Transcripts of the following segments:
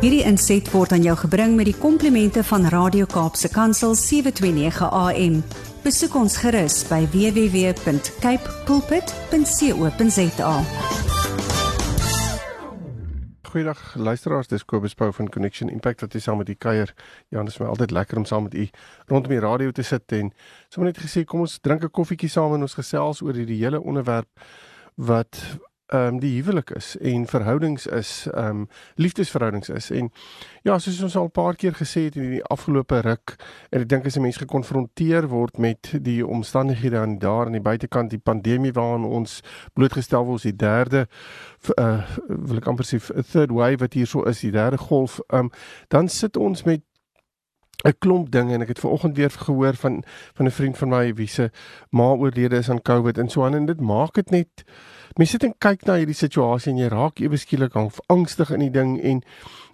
Hierdie inset word aan jou gebring met die komplimente van Radio Kaapse Kansel 729 AM. Besoek ons gerus by www.cape pulpit.co.za. Goeiedag luisteraars, dis Kobus Pau van Connection Impact wat hier saam met u kuier. Ja, dit is my altyd lekker om saam met u rondom die radio te sit en sommer net gesê kom ons drink 'n koffietjie saam en ons gesels oor hierdie hele onderwerp wat ehm um, die huwelik is en verhoudings is, ehm um, liefdesverhoudings is. En ja, soos ons al 'n paar keer gesê het in die afgelope ruk en ek dink as 'n mens gekonfronteer word met die omstandighede aan daar aan die buitekant, die pandemie waaraan ons blootgestel word, die derde uh wil ek amper sê third wave wat hier so is, die derde golf, ehm um, dan sit ons met 'n klomp dinge. En ek het vanoggend weer gehoor van van 'n vriend van my wie se ma oorlede is aan COVID en so aan en dit maak dit net mense sit en kyk na hierdie situasie en jy raak ewe skielik angstig in die ding en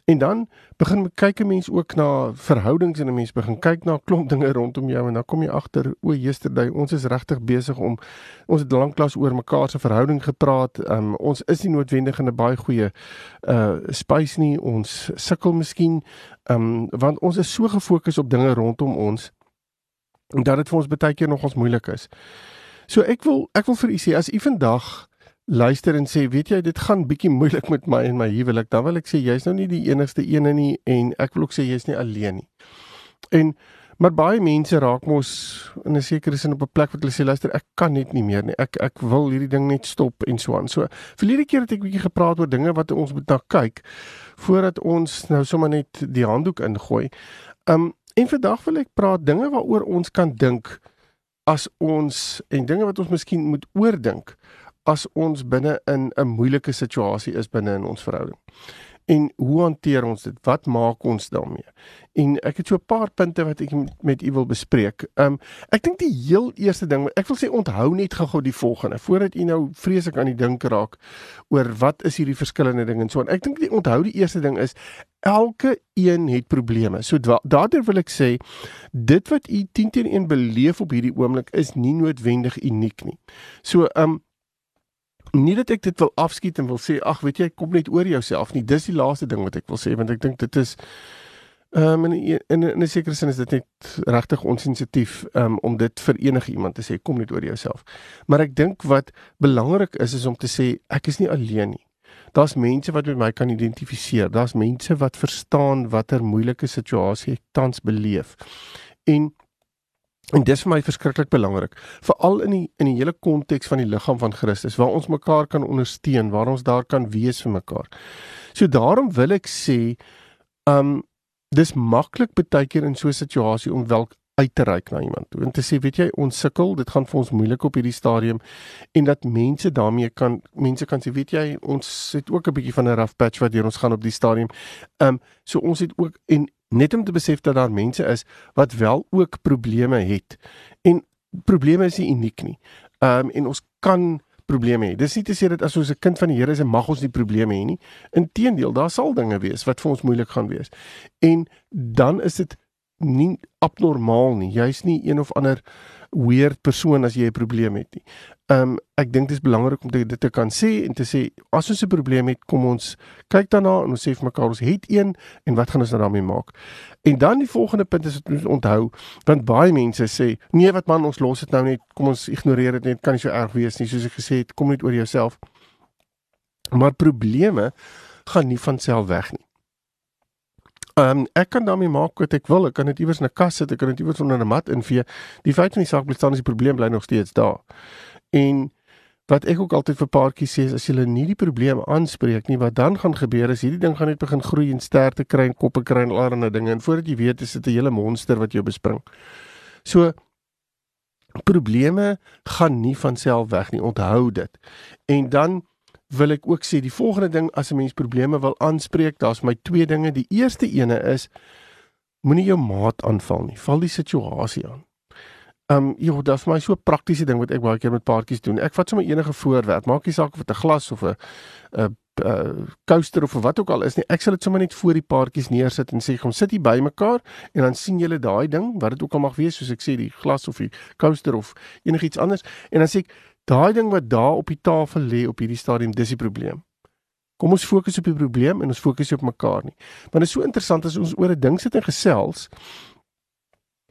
en dan begin kyk 'n mens ook na verhoudings en 'n mens begin kyk na klomp dinge rondom jou en dan kom jy agter o, yesterday ons is regtig besig om ons het lanklaas oor mekaar se verhouding gepraat. Um, ons is nie noodwendig in 'n baie goeie uh space nie. Ons sukkel miskien um want ons is so gefokus op dinge rondom ons en dat dit vir ons baie keer nog ons moeilik is. So ek wil ek wil vir u sê as u vandag luister en sê, weet jy, dit gaan bietjie moeilik met my en my huwelik, dan wil ek sê jy's nou nie die enigste een nie en ek wil ook sê jy's nie alleen nie. En maar baie mense raak mos in 'n sekere sin op 'n plek wat hulle sê, luister, ek kan net nie meer nie. Ek ek wil hierdie ding net stop en so aan. So verlede keer het ek bietjie gepraat oor dinge wat ons moet na kyk voordat ons nou sommer net die handdoek ingooi. Um en vandag wil ek praat dinge waaroor ons kan dink as ons en dinge wat ons miskien moet oordink as ons binne in 'n moeilike situasie is binne in ons verhouding. En hoe hanteer ons dit? Wat maak ons daarmee? En ek het so 'n paar punte wat ek met u wil bespreek. Um ek dink die heel eerste ding, ek wil sê onthou net gou-gou die volgende voordat u nou vreeslik aan die dink raak oor wat is hierdie verskillende dinge en so en ek dink die onthou die eerste ding is elke een het probleme. So daardeur wil ek sê dit wat u 10 teen 1 beleef op hierdie oomblik is nie noodwendig uniek nie. So um nie dat ek dit wil afskiet en wil sê ag weet jy kom net oor jouself nie. Dis die laaste ding wat ek wil sê want ek dink dit is ehm um, in in 'n sekere sin is dit net regtig onsensitief um, om dit vir enige iemand te sê kom net oor jouself. Maar ek dink wat belangrik is is om te sê ek is nie alleen nie. Daar's mense wat met my kan identifiseer. Daar's mense wat verstaan watter moeilike situasie ek tans beleef. En En dis vir my verskriklik belangrik, veral in die in die hele konteks van die liggaam van Christus waar ons mekaar kan ondersteun, waar ons daar kan wees vir mekaar. So daarom wil ek sê, um dis maklik baie keer in so 'n situasie om wel uit te reik na iemand toe en te sê, weet jy, ons sukkel, dit gaan vir ons moeilik op hierdie stadium en dat mense daarmee kan mense kan sê, weet jy, ons het ook 'n bietjie van 'n rough patch wat deur ons gaan op die stadium. Um so ons het ook en net om te besef dat daar mense is wat wel ook probleme het. En probleme is nie uniek nie. Ehm um, en ons kan probleme hê. Dis nie te sê dat as ons 'n kind van die Here is, mag ons nie probleme hê nie. Inteendeel, daar sal dinge wees wat vir ons moeilik gaan wees. En dan is dit nie abnormaal nie. Jy's nie een of ander weird persoon as jy 'n probleem het nie. Um ek dink dit is belangrik om dit te kan sê en te sê as ons 'n probleem het, kom ons kyk daarna en ons sê vir mekaar ons het een en wat gaan ons nou daarmee maak? En dan die volgende punt is wat ons onthou, want baie mense sê, nee, wat man, ons los dit nou net, kom ons ignoreer dit net, kan nie so erg wees nie, soos ek gesê het, kom net oor jouself. Maar probleme gaan nie van self weg nie. Ehm um, ek kan daarmee maak wat ek wil. Ek kan dit iewers in 'n kas sit, ek kan dit iewers onder 'n mat invee. Die feit van die saak bly staan is die probleem bly nog steeds daar. En wat ek ook altyd vir paartjies sê is as jy nie die probleem aanspreek nie, wat dan gaan gebeur is hierdie ding gaan net begin groei en sterkte kry en koppe kry en allerlei dinge en voordat jy weet is dit 'n hele monster wat jou bespring. So probleme gaan nie van self weg nie. Onthou dit. En dan wil ek ook sê die volgende ding as 'n mens probleme wil aanspreek, daar's my twee dinge. Die eerste ene is moenie jou maat aanval nie. Val die situasie aan. Um, ja, dit is my so praktiese ding wat ek baie keer met paartjies doen. Ek vat sommer enige voorwerp, maak nie saak of dit 'n glas of 'n 'n uh coaster of wat ook al is nie. Ek sal dit sommer net voor die paartjies neersit en sê kom sit hier by mekaar en dan sien julle daai ding wat dit ook al mag wees soos ek sê die glas of die coaster of enigiets anders en dan sê ek Daai ding wat daar op die tafel lê op hierdie stadium, dis die probleem. Kom ons fokus op die probleem en ons fokus op mekaar nie. Want dit is so interessant as ons oor 'n ding sit en gesels,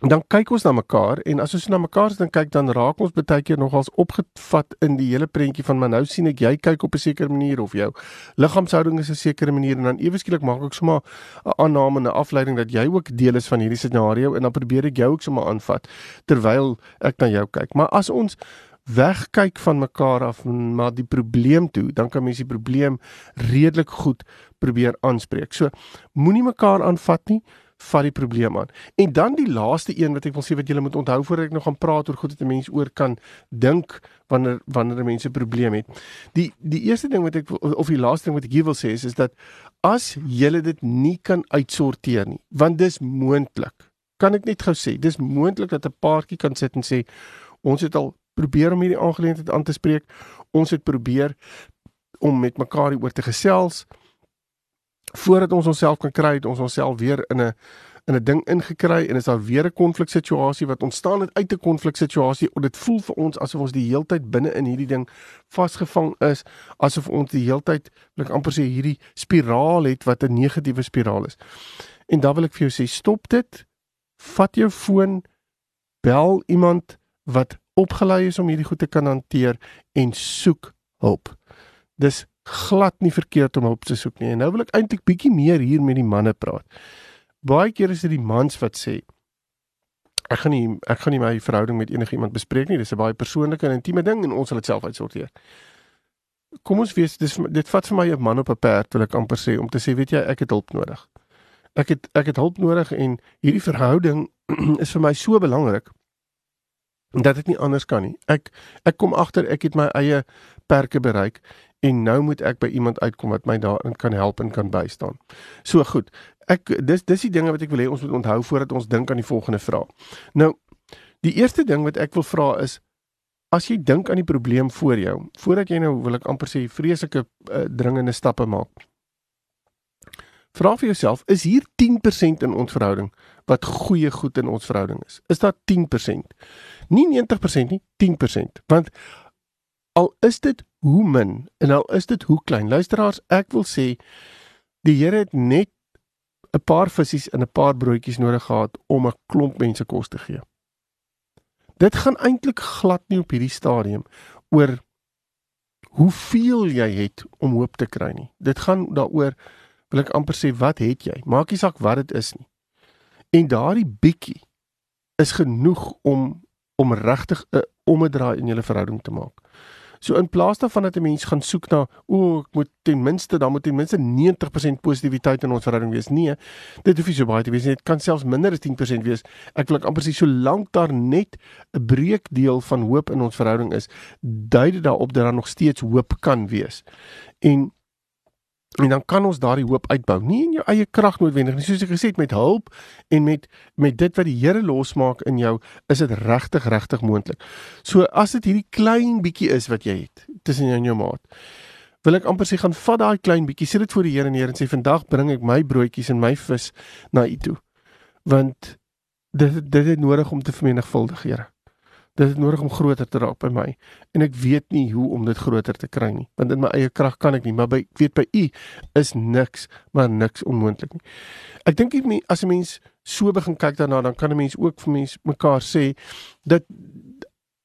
dan kyk ons na mekaar en as ons na mekaar sit en kyk dan raak ons baie keer nogals opgevat in die hele prentjie van maar nou sien ek jy kyk op 'n sekere manier of jou liggaamshouding is 'n sekere manier en dan ewe skielik maak ek sommer 'n aanname en 'n afleiding dat jy ook deel is van hierdie scenario en dan probeer ek jou ook sommer aanvat terwyl ek na jou kyk. Maar as ons wegkyk van mekaar af maar die probleem toe, dan kan mens die probleem redelik goed probeer aanspreek. So moenie mekaar aanvat nie vat die probleem aan. En dan die laaste een wat ek wil sê wat julle moet onthou voordat ek nog gaan praat oor goed wat 'n mens oor kan dink wanneer wanneer 'n mens 'n probleem het. Die die eerste ding wat ek of die laaste ding wat ek hier wil sê is is dat as jy dit nie kan uitsorteer nie, want dis moontlik. Kan ek net gou sê, dis moontlik dat 'n paartjie kan sit en sê ons het al probeer om hierdie aangeleentheid aan te spreek. Ons het probeer om met mekaar hieroor te gesels voordat ons onsself kan kry het ons onsself weer in 'n in 'n ding ingekry en is daar weer 'n konfliksituasie wat ontstaan het uit 'n konfliksituasie en dit voel vir ons asof ons die heeltyd binne in hierdie ding vasgevang is asof ons die heeltyd wil ek amper sê hierdie spiraal het wat 'n negatiewe spiraal is. En dan wil ek vir jou sê stop dit. Vat jou foon, bel iemand wat opgelei is om hierdie goed te kan hanteer en soek hulp. Dis glad nie verkeerd om hulp te soek nie. En nou wil ek eintlik bietjie meer hier met die manne praat. Baie keer is dit die mans wat sê ek gaan nie ek gaan nie my verhouding met enigiemand bespreek nie. Dis 'n baie persoonlike en intieme ding en ons sal dit self uitsorteer. Kom ons wees dis dit vat vir my 'n man op 'n perd wil ek amper sê om te sê weet jy ek het hulp nodig. Ek het ek het hulp nodig en hierdie verhouding is vir my so belangrik dat dit nie anders kan nie. Ek ek kom agter ek het my eie perke bereik en nou moet ek by iemand uitkom wat my daarin kan help en kan bystaan. So goed. Ek dis dis die dinge wat ek wil hê ons moet onthou voordat ons dink aan die volgende vraag. Nou, die eerste ding wat ek wil vra is as jy dink aan die probleem voor jou, voordat jy nou wil ek amper sê vreeslike uh, dringende stappe maak. Vra vir jouself, is hier 10% in ons verhouding wat goeie goed in ons verhouding is? Is daar 10%? Nie 90% nie, 10%. Want al is dit hoe min en al is dit hoe klein. Luisteraars, ek wil sê die Here het net 'n paar visse en 'n paar broodjies nodig gehad om 'n klomp mense kos te gee. Dit gaan eintlik glad nie op hierdie stadium oor hoeveel jy het om hoop te kry nie. Dit gaan daaroor wil ek amper sê wat het jy? Maak nie saak wat dit is nie. En daardie bietjie is genoeg om om regtig 'n omdraai in julle verhouding te maak. So in plaas daarvan dat 'n mens gaan soek na o, ek moet ten minste dan moet ten minste 90% positiwiteit in ons verhouding wees. Nee, dit hoef nie so baie te wees nie. Dit kan selfs minder as 10% wees. Ek wil ek amper sê solank daar net 'n breekdeel van hoop in ons verhouding is, dui dit daarop dat daar nog steeds hoop kan wees. En En dan kan ons daardie hoop uitbou. Nie in jou eie krag noodwendig nie, soos ek gesê het met hulp en met met dit wat die Here losmaak in jou, is dit regtig regtig moontlik. So as dit hierdie klein bietjie is wat jy het tussen jou en jou maat, wil ek amper sê gaan vat daai klein bietjie, sit dit voor die Here neer en sê vandag bring ek my broodjies en my vis na U toe. Want dit dit is nodig om te vermenigvuldig, Here dit is nodig om groter te raak by my. En ek weet nie hoe om dit groter te kry nie want in my eie krag kan ek nie maar by ek weet by u is niks maar niks onmoontlik nie. Ek dink as 'n mens so begin kyk daarna dan kan 'n mens ook vir mens mekaar sê dat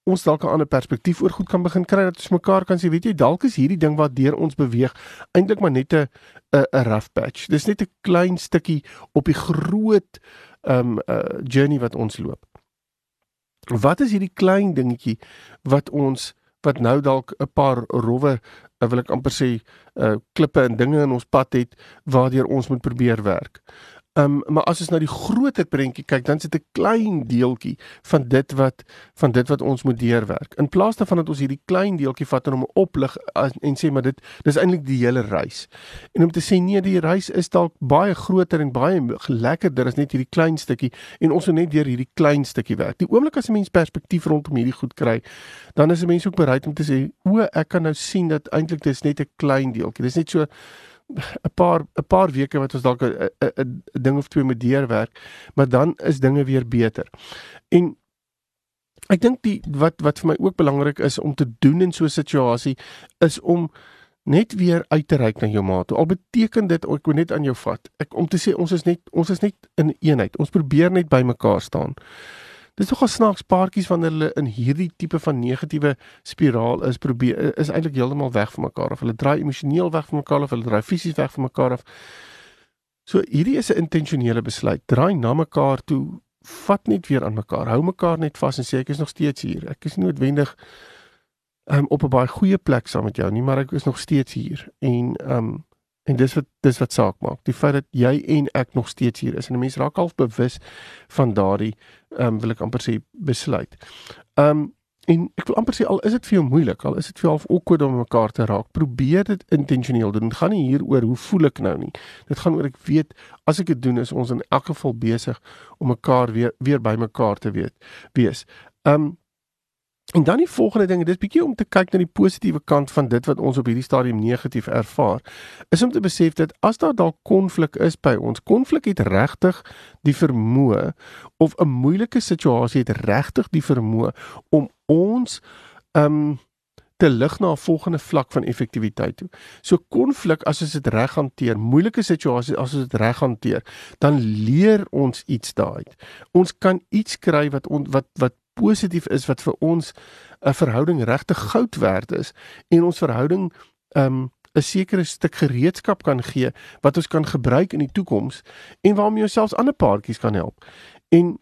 ons dalk 'n ander perspektief oor goed kan begin kry dat ons mekaar kan sê weet jy dalk is hierdie ding wat deur ons beweeg eintlik maar net 'n 'n rough patch. Dis net 'n klein stukkie op die groot um uh, journey wat ons loop Wat is hierdie klein dingetjie wat ons wat nou dalk 'n paar rowwe eh, wil ek amper sê uh klippe en dinge in ons pad het waardeur ons moet probeer werk. Um maar as ons na die groter prentjie kyk, dan sit 'n klein deeltjie van dit wat van dit wat ons moet deurwerk. In plaas daarvan dat ons hierdie klein deeltjie vat en hom oplig en sê maar dit dis eintlik die hele reis. En om te sê nee, die reis is dalk baie groter en baie lekkerder as net hierdie klein stukkie en ons moet net deur hierdie klein stukkie werk. Die oomblik as 'n mens perspektief rondom hierdie goed kry, dan is 'n mens ook bereid om te sê, "O, ek kan nou sien dat eintlik dis net 'n klein deeltjie. Dis net so 'n paar 'n paar weke wat ons dalk 'n 'n ding of twee moet deurwerk, maar dan is dinge weer beter. En ek dink die wat wat vir my ook belangrik is om te doen in so 'n situasie is om net weer uit te reik na jou maat. Al beteken dit ek moet net aan jou vat. Ek om te sê ons is net ons is net in eenheid. Ons probeer net by mekaar staan. Dis nogal snaaks paartjies wanneer hulle in hierdie tipe van negatiewe spiraal is probeer is eintlik heeltemal weg van mekaar of hulle draai emosioneel weg van mekaar of hulle draai fisies weg van mekaar af. So hierdie is 'n intentionele besluit. Draai na mekaar toe, vat net weer aan mekaar. Hou mekaar net vas en sê ek is nog steeds hier. Ek is nie noodwendig um, op 'n baie goeie plek saam met jou nie, maar ek is nog steeds hier. En ehm um, en dis wat dis wat saak maak. Die feit dat jy en ek nog steeds hier is en 'n mens raak half bewus van daardie ehm um, wil ek amper sê besluit. Ehm um, en ek wil amper sê al is dit vir jou moeilik, al is dit vir jou half awkward om mekaar te raak, probeer dit intentioneel doen. Dit gaan nie hier oor hoe voel ek nou nie. Dit gaan oor ek weet as ek dit doen is ons in elk geval besig om mekaar weer weer by mekaar te weet wees. Ehm um, En dan die volgende ding, dis bietjie om te kyk na die positiewe kant van dit wat ons op hierdie stadium negatief ervaar, is om te besef dat as daar dalk konflik is by ons, konflik het regtig die vermoë of 'n moeilike situasie het regtig die vermoë om ons um te lig na 'n volgende vlak van effektiwiteit toe. So konflik as ons dit reg hanteer, moeilike situasies as ons dit reg hanteer, dan leer ons iets daaruit. Ons kan iets kry wat on, wat wat positief is wat vir ons 'n verhouding regtig goud werd is en ons verhouding um 'n sekere stuk gereedskap kan gee wat ons kan gebruik in die toekoms en waarmee ons selfs ander paartjies kan help. En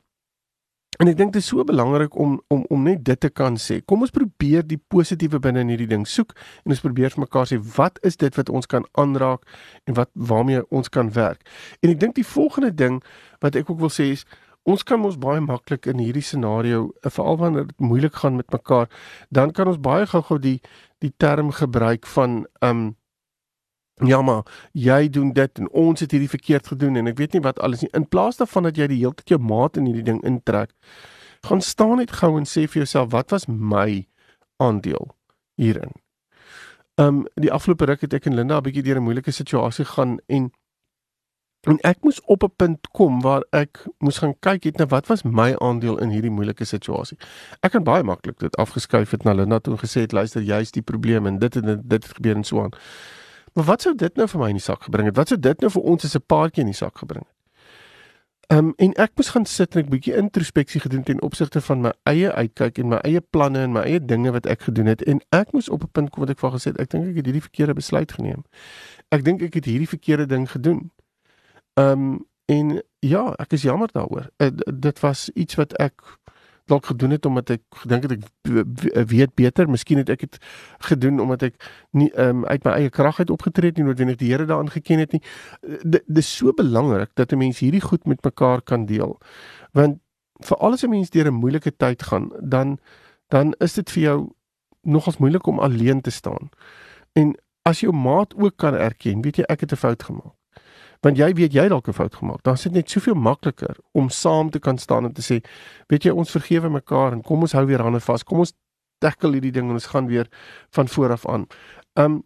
en ek dink dit is so belangrik om om om net dit te kan sê. Kom ons probeer die positiewe binne in hierdie ding soek en ons probeer vir mekaar sê wat is dit wat ons kan aanraak en wat waarmee ons kan werk. En ek dink die volgende ding wat ek ook wil sê is ons kan mos baie maklik in hierdie scenario, eh, veral wanneer dit moeilik gaan met mekaar, dan kan ons baie gou-gou die die term gebruik van um ja maar jy doen dit en ons het hierdie verkeerd gedoen en ek weet nie wat alles nie. In plaas daarvan dat jy die hele tyd jou maat in hierdie ding intrek, gaan staan net gou en sê vir jouself, wat was my aandeel hierin? Um die afgelope ruk het ek en Linda 'n bietjie deur 'n moeilike situasie gaan en En ek moes op 'n punt kom waar ek moes gaan kyk het na wat was my aandeel in hierdie moeilike situasie. Ek kan baie maklik dit afgeskuif het na Linda toe en gesê het luister jy's die probleem en dit en dit, dit het gebeur en so aan. Maar wat sou dit nou vir my in die sak gebring het? Wat sou dit nou vir ons as 'n paartjie in die sak gebring het? Ehm um, en ek moes gaan sit en 'n bietjie introspeksie gedoen ten opsigte van my eie uitkyk en my eie planne en my eie dinge wat ek gedoen het en ek moes op 'n punt kom wat ek vir gesê het ek dink ek het hierdie verkeerde besluit geneem. Ek dink ek het hierdie verkeerde ding gedoen. Ehm um, en ja, ek is jammer daaroor. Uh, dit was iets wat ek dalk gedoen het omdat ek gedink het ek weet beter. Miskien het ek dit gedoen omdat ek nie ehm um, uit my eie krag uit opgetree het nie, noodwendig die Here daarin geken het nie. Dit dis so belangrik dat 'n mens hierdie goed met mekaar kan deel. Want vir alles 'n mens deur 'n moeilike tyd gaan, dan dan is dit vir jou nogals moeilik om alleen te staan. En as jou maat ook kan erken, weet jy ek het 'n fout gemaak want jy weet jy dalk 'n fout gemaak. Dan is dit net soveel makliker om saam te kan staan en te sê, weet jy, ons vergewe mekaar en kom ons hou weer hande vas. Kom ons tackle hierdie ding en ons gaan weer van voor af aan. Um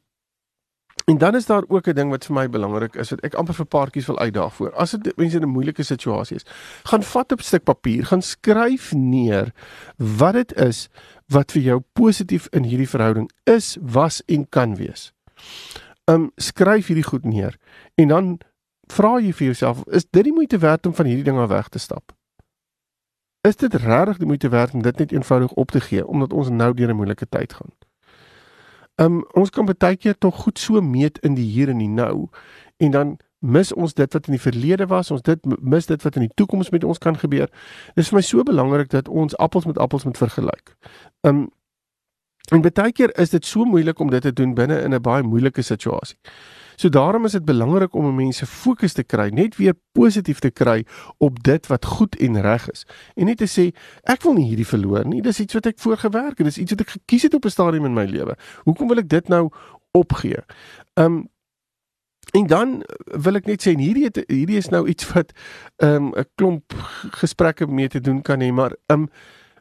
en dan is daar ook 'n ding wat vir my belangrik is wat ek amper vir paartjies wil uitdaag voor. As dit mense in 'n moeilike situasie is, gaan vat 'n stuk papier, gaan skryf neer wat dit is wat vir jou positief in hierdie verhouding is, was en kan wees. Um skryf hierdie goed neer en dan vra jy vir jouself, is dit die moeite werd om van hierdie dinge weg te stap? Is dit regtig die moeite werd om dit net eenvoudig op te gee omdat ons nou deur 'n moeilike tyd gaan? Um ons kan baie keer tog goed so meet in die hier en die nou en dan mis ons dit wat in die verlede was, ons dit mis dit wat in die toekoms met ons kan gebeur. Dit is vir my so belangrik dat ons appels met appels moet vergelyk. Um en baie keer is dit so moeilik om dit te doen binne in 'n baie moeilike situasie. So daarom is dit belangrik om mense fokus te kry, net weer positief te kry op dit wat goed en reg is. En nie te sê ek wil nie hierdie verloor nie. Dis iets wat ek voorgewerk het. Dis iets wat ek gekies het op 'n stadium in my lewe. Hoekom wil ek dit nou opgee? Um en dan wil ek net sê hierdie het, hierdie is nou iets wat um 'n klomp gesprekke mee te doen kan hê, maar um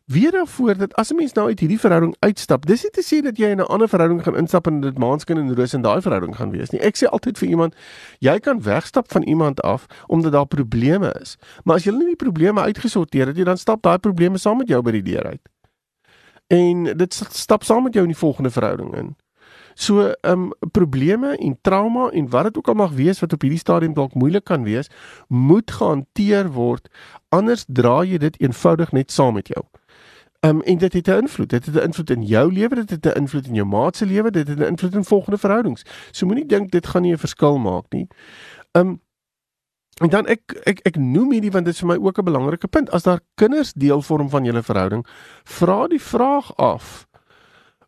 weer daarvoor dat as 'n mens nou uit hierdie verhouding uitstap, dis nie te sê dat jy in 'n ander verhouding gaan instap en dit maanskyn en roos in daai verhouding gaan wees nie. Ek sê altyd vir iemand, jy kan wegstap van iemand af omdat daar probleme is. Maar as jy nie die probleme uitgesorteer het nie, dan stap daai probleme saam met jou by die deur uit. En dit stap saam met jou in die volgende verhouding in. So ehm um, probleme en trauma en wat dit ook al mag wees wat op hierdie stadium dalk moeilik kan wees, moet gehanteer word anders dra jy dit eenvoudig net saam met jou. Ehm um, en dit het 'n invloed. Dit het 'n invloed in jou lewe, dit het 'n invloed in jou maat se lewe, dit het 'n invloed in volgende verhoudings. So moenie dink dit gaan nie 'n verskil maak nie. Ehm um, en dan ek ek ek noem hierdie want dit is vir my ook 'n belangrike punt. As daar kinders deel vorm van julle verhouding, vra die vraag af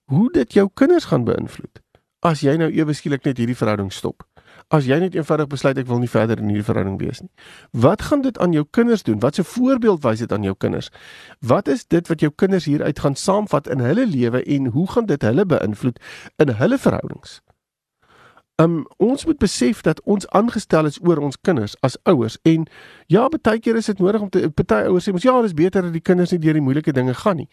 hoe dit jou kinders gaan beïnvloed as jy nou ewe skielik net hierdie verhouding stop as jy net eenvoudig besluit ek wil nie verder in hierdie verhouding wees nie. Wat gaan dit aan jou kinders doen? Wat 'n voorbeeld wys dit aan jou kinders? Wat is dit wat jou kinders hieruit gaan saamvat in hulle lewe en hoe gaan dit hulle beïnvloed in hulle verhoudings? Um ons moet besef dat ons aangestel is oor ons kinders as ouers en ja, baie keer is dit nodig om te party ouers sê mos ja, dis beter dat die kinders nie deur die moeilike dinge gaan nie.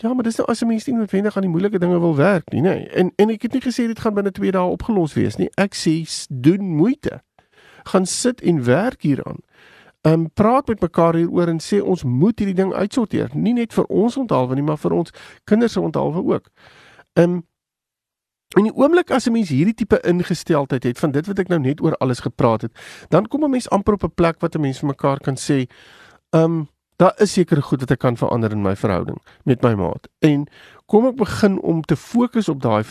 Ja, maar dis nou as 'n mens nie noodwendig aan die moeilike dinge wil werk nie, nê. Nee. En en ek het nie gesê dit gaan binne 2 dae opgelos wees nie. Ek sê doen moeite. Gaan sit en werk hieraan. Ehm um, praat met mekaar hieroor en sê ons moet hierdie ding uitsorteer, nie net vir ons onthaalwe nie, maar vir ons kinders se onthaalwe ook. Ehm um, in die oomblik as 'n mens hierdie tipe ingesteldheid het van dit wat ek nou net oor alles gepraat het, dan kom 'n mens amper op 'n plek wat 'n mens vir mekaar kan sê, ehm um, daar is sekere goed wat ek kan verander in my verhouding met my maat. En kom ek begin om te fokus op daai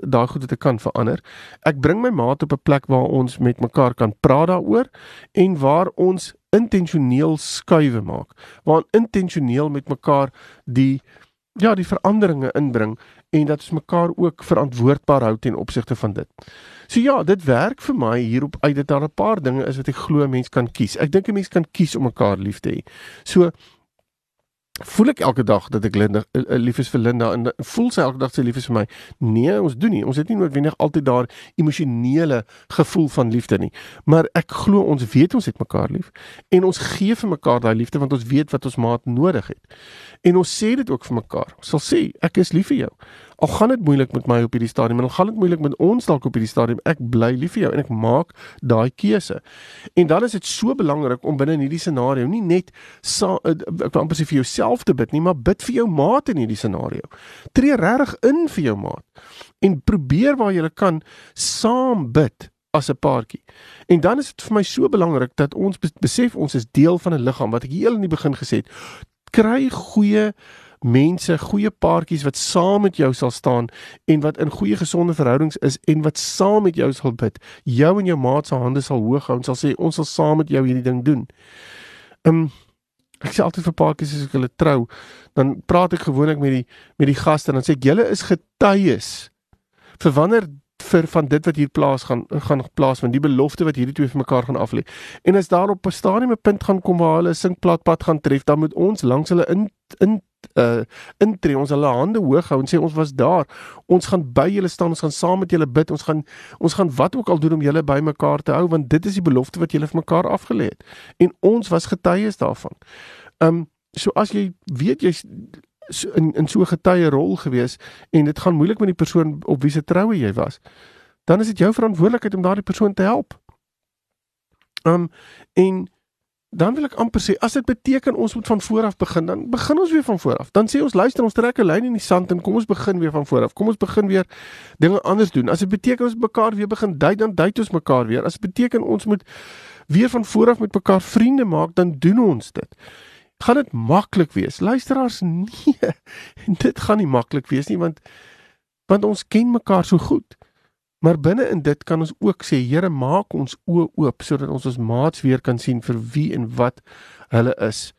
daai goed wat ek kan verander. Ek bring my maat op 'n plek waar ons met mekaar kan praat daaroor en waar ons intentioneel skuwe maak. Waar intentioneel met mekaar die ja, die veranderinge inbring en dat ons mekaar ook verantwoordbaar hou ten opsigte van dit. So ja, dit werk vir my hierop uit dat daar 'n paar dinge is wat ek glo mens kan kies. Ek dink 'n mens kan kies om mekaar lief te hê. So voel ek elke dag dat ek Linda uh, lief is vir Linda en voel sy elke dag sy lief is vir my. Nee, ons doen nie. Ons het nie noodwendig altyd daar emosionele gevoel van liefde nie. Maar ek glo ons weet ons het mekaar lief en ons gee vir mekaar daai liefde want ons weet wat ons maat nodig het. En ons sê dit ook vir mekaar. Ons sal sê ek is lief vir jou. Al gaan dit moeilik met my op hierdie stadium en al gaan dit moeilik met ons dalk op hierdie stadium, ek bly lief vir jou en ek maak daai keuse. En dan is dit so belangrik om binne in hierdie scenario nie net sa, eh, ek wil amper sê vir jouself te bid nie, maar bid vir jou maat in hierdie scenario. Tree regtig in vir jou maat en probeer waar jy kan saam bid as 'n paartjie. En dan is dit vir my so belangrik dat ons besef ons is deel van 'n liggaam wat ek heel in die begin gesê het. Kry goeie mense, goeie paartjies wat saam met jou sal staan en wat in goeie gesonde verhoudings is en wat saam met jou sal bid. Jou en jou maat se hande sal hoog hou en sal sê ons sal saam met jou hierdie ding doen. Um, ek sê altyd vir paartjies as ek hulle trou, dan praat ek gewoonlik met die met die gaste en dan sê ek julle is getuies vir wanneer vir van dit wat hier plaas gaan gaan plaas van die belofte wat hierdie twee vir mekaar gaan aflê. En as daar op 'n stadium 'n punt gaan kom waar hulle 'n sinkplatpad gaan tref, dan moet ons langs hulle in in uh intree ons hulle hande hoog hou en sê ons was daar. Ons gaan by julle staan, ons gaan saam met julle bid, ons gaan ons gaan wat ook al doen om julle by mekaar te hou want dit is die belofte wat julle vir mekaar afgelê het. En ons was getuies daarvan. Um so as jy weet jy's so in in so 'n getuie rol gewees en dit gaan moeilik met die persoon op wie se troue jy was, dan is dit jou verantwoordelikheid om daardie persoon te help. Um en dan wil ek amper sê as dit beteken ons moet van voor af begin, dan begin ons weer van voor af. Dan sê ons luister, ons trek 'n lyn in die sand en kom ons begin weer van voor af. Kom ons begin weer dinge anders doen. As dit beteken ons mekaar weer begin dui, dan dui ons mekaar weer. As dit beteken ons moet weer van voor af met mekaar vriende maak, dan doen ons dit gaan dit maklik wees. Luisteraars, nee. Dit gaan nie maklik wees nie want want ons ken mekaar so goed. Maar binne in dit kan ons ook sê, Here, maak ons oë oop sodat ons ons maats weer kan sien vir wie en wat hulle is.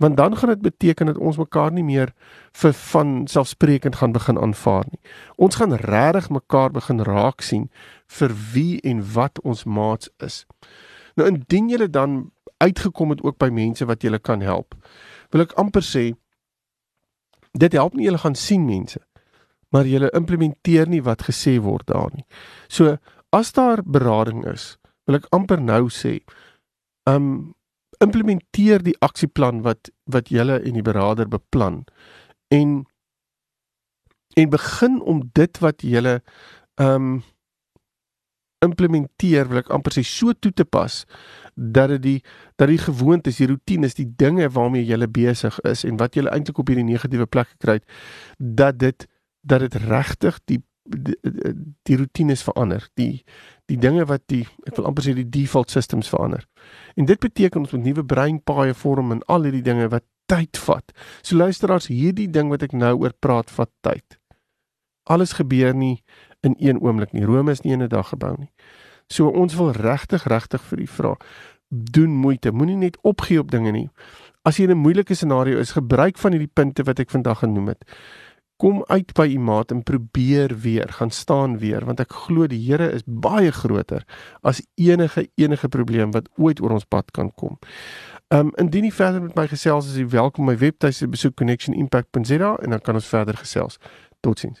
Want dan gaan dit beteken dat ons mekaar nie meer vir van selfsprekend gaan begin aanvaar nie. Ons gaan regtig mekaar begin raak sien vir wie en wat ons maats is. Nou indien jy dan uitgekom het ook by mense wat julle kan help. Wil ek amper sê dit help nie julle gaan sien mense, maar julle implementeer nie wat gesê word daar nie. So as daar berading is, wil ek amper nou sê, um implementeer die aksieplan wat wat julle en die beraader beplan en en begin om dit wat julle um implementeer wil ek amper sê so toe te pas dat dit die dat die gewoontes, die roetines, die dinge waarmee jy besig is en wat jy eintlik op hierdie negatiewe plek gekry het, dat dit dat dit regtig die die, die roetines verander. Die die dinge wat die ek wil amper sê die default systems verander. En dit beteken ons moet nuwe breinpaaie vorm en al hierdie dinge wat tyd vat. So luisteraars, hierdie ding wat ek nou oor praat vat tyd. Alles gebeur nie in een oomblik nie. Rome is nie in 'n dag gebou nie. So ons wil regtig regtig vir u vra, doen moeite. Moenie net opgee op dinge nie. As jy in 'n moeilike scenario is, gebruik van hierdie punte wat ek vandag genoem het kom uit by u maat en probeer weer, gaan staan weer want ek glo die Here is baie groter as enige enige probleem wat ooit oor ons pad kan kom. Um indien jy verder met my gesels as jy welkom my webtuiste besoek connectionimpact.za en dan kan ons verder gesels. Totsiens.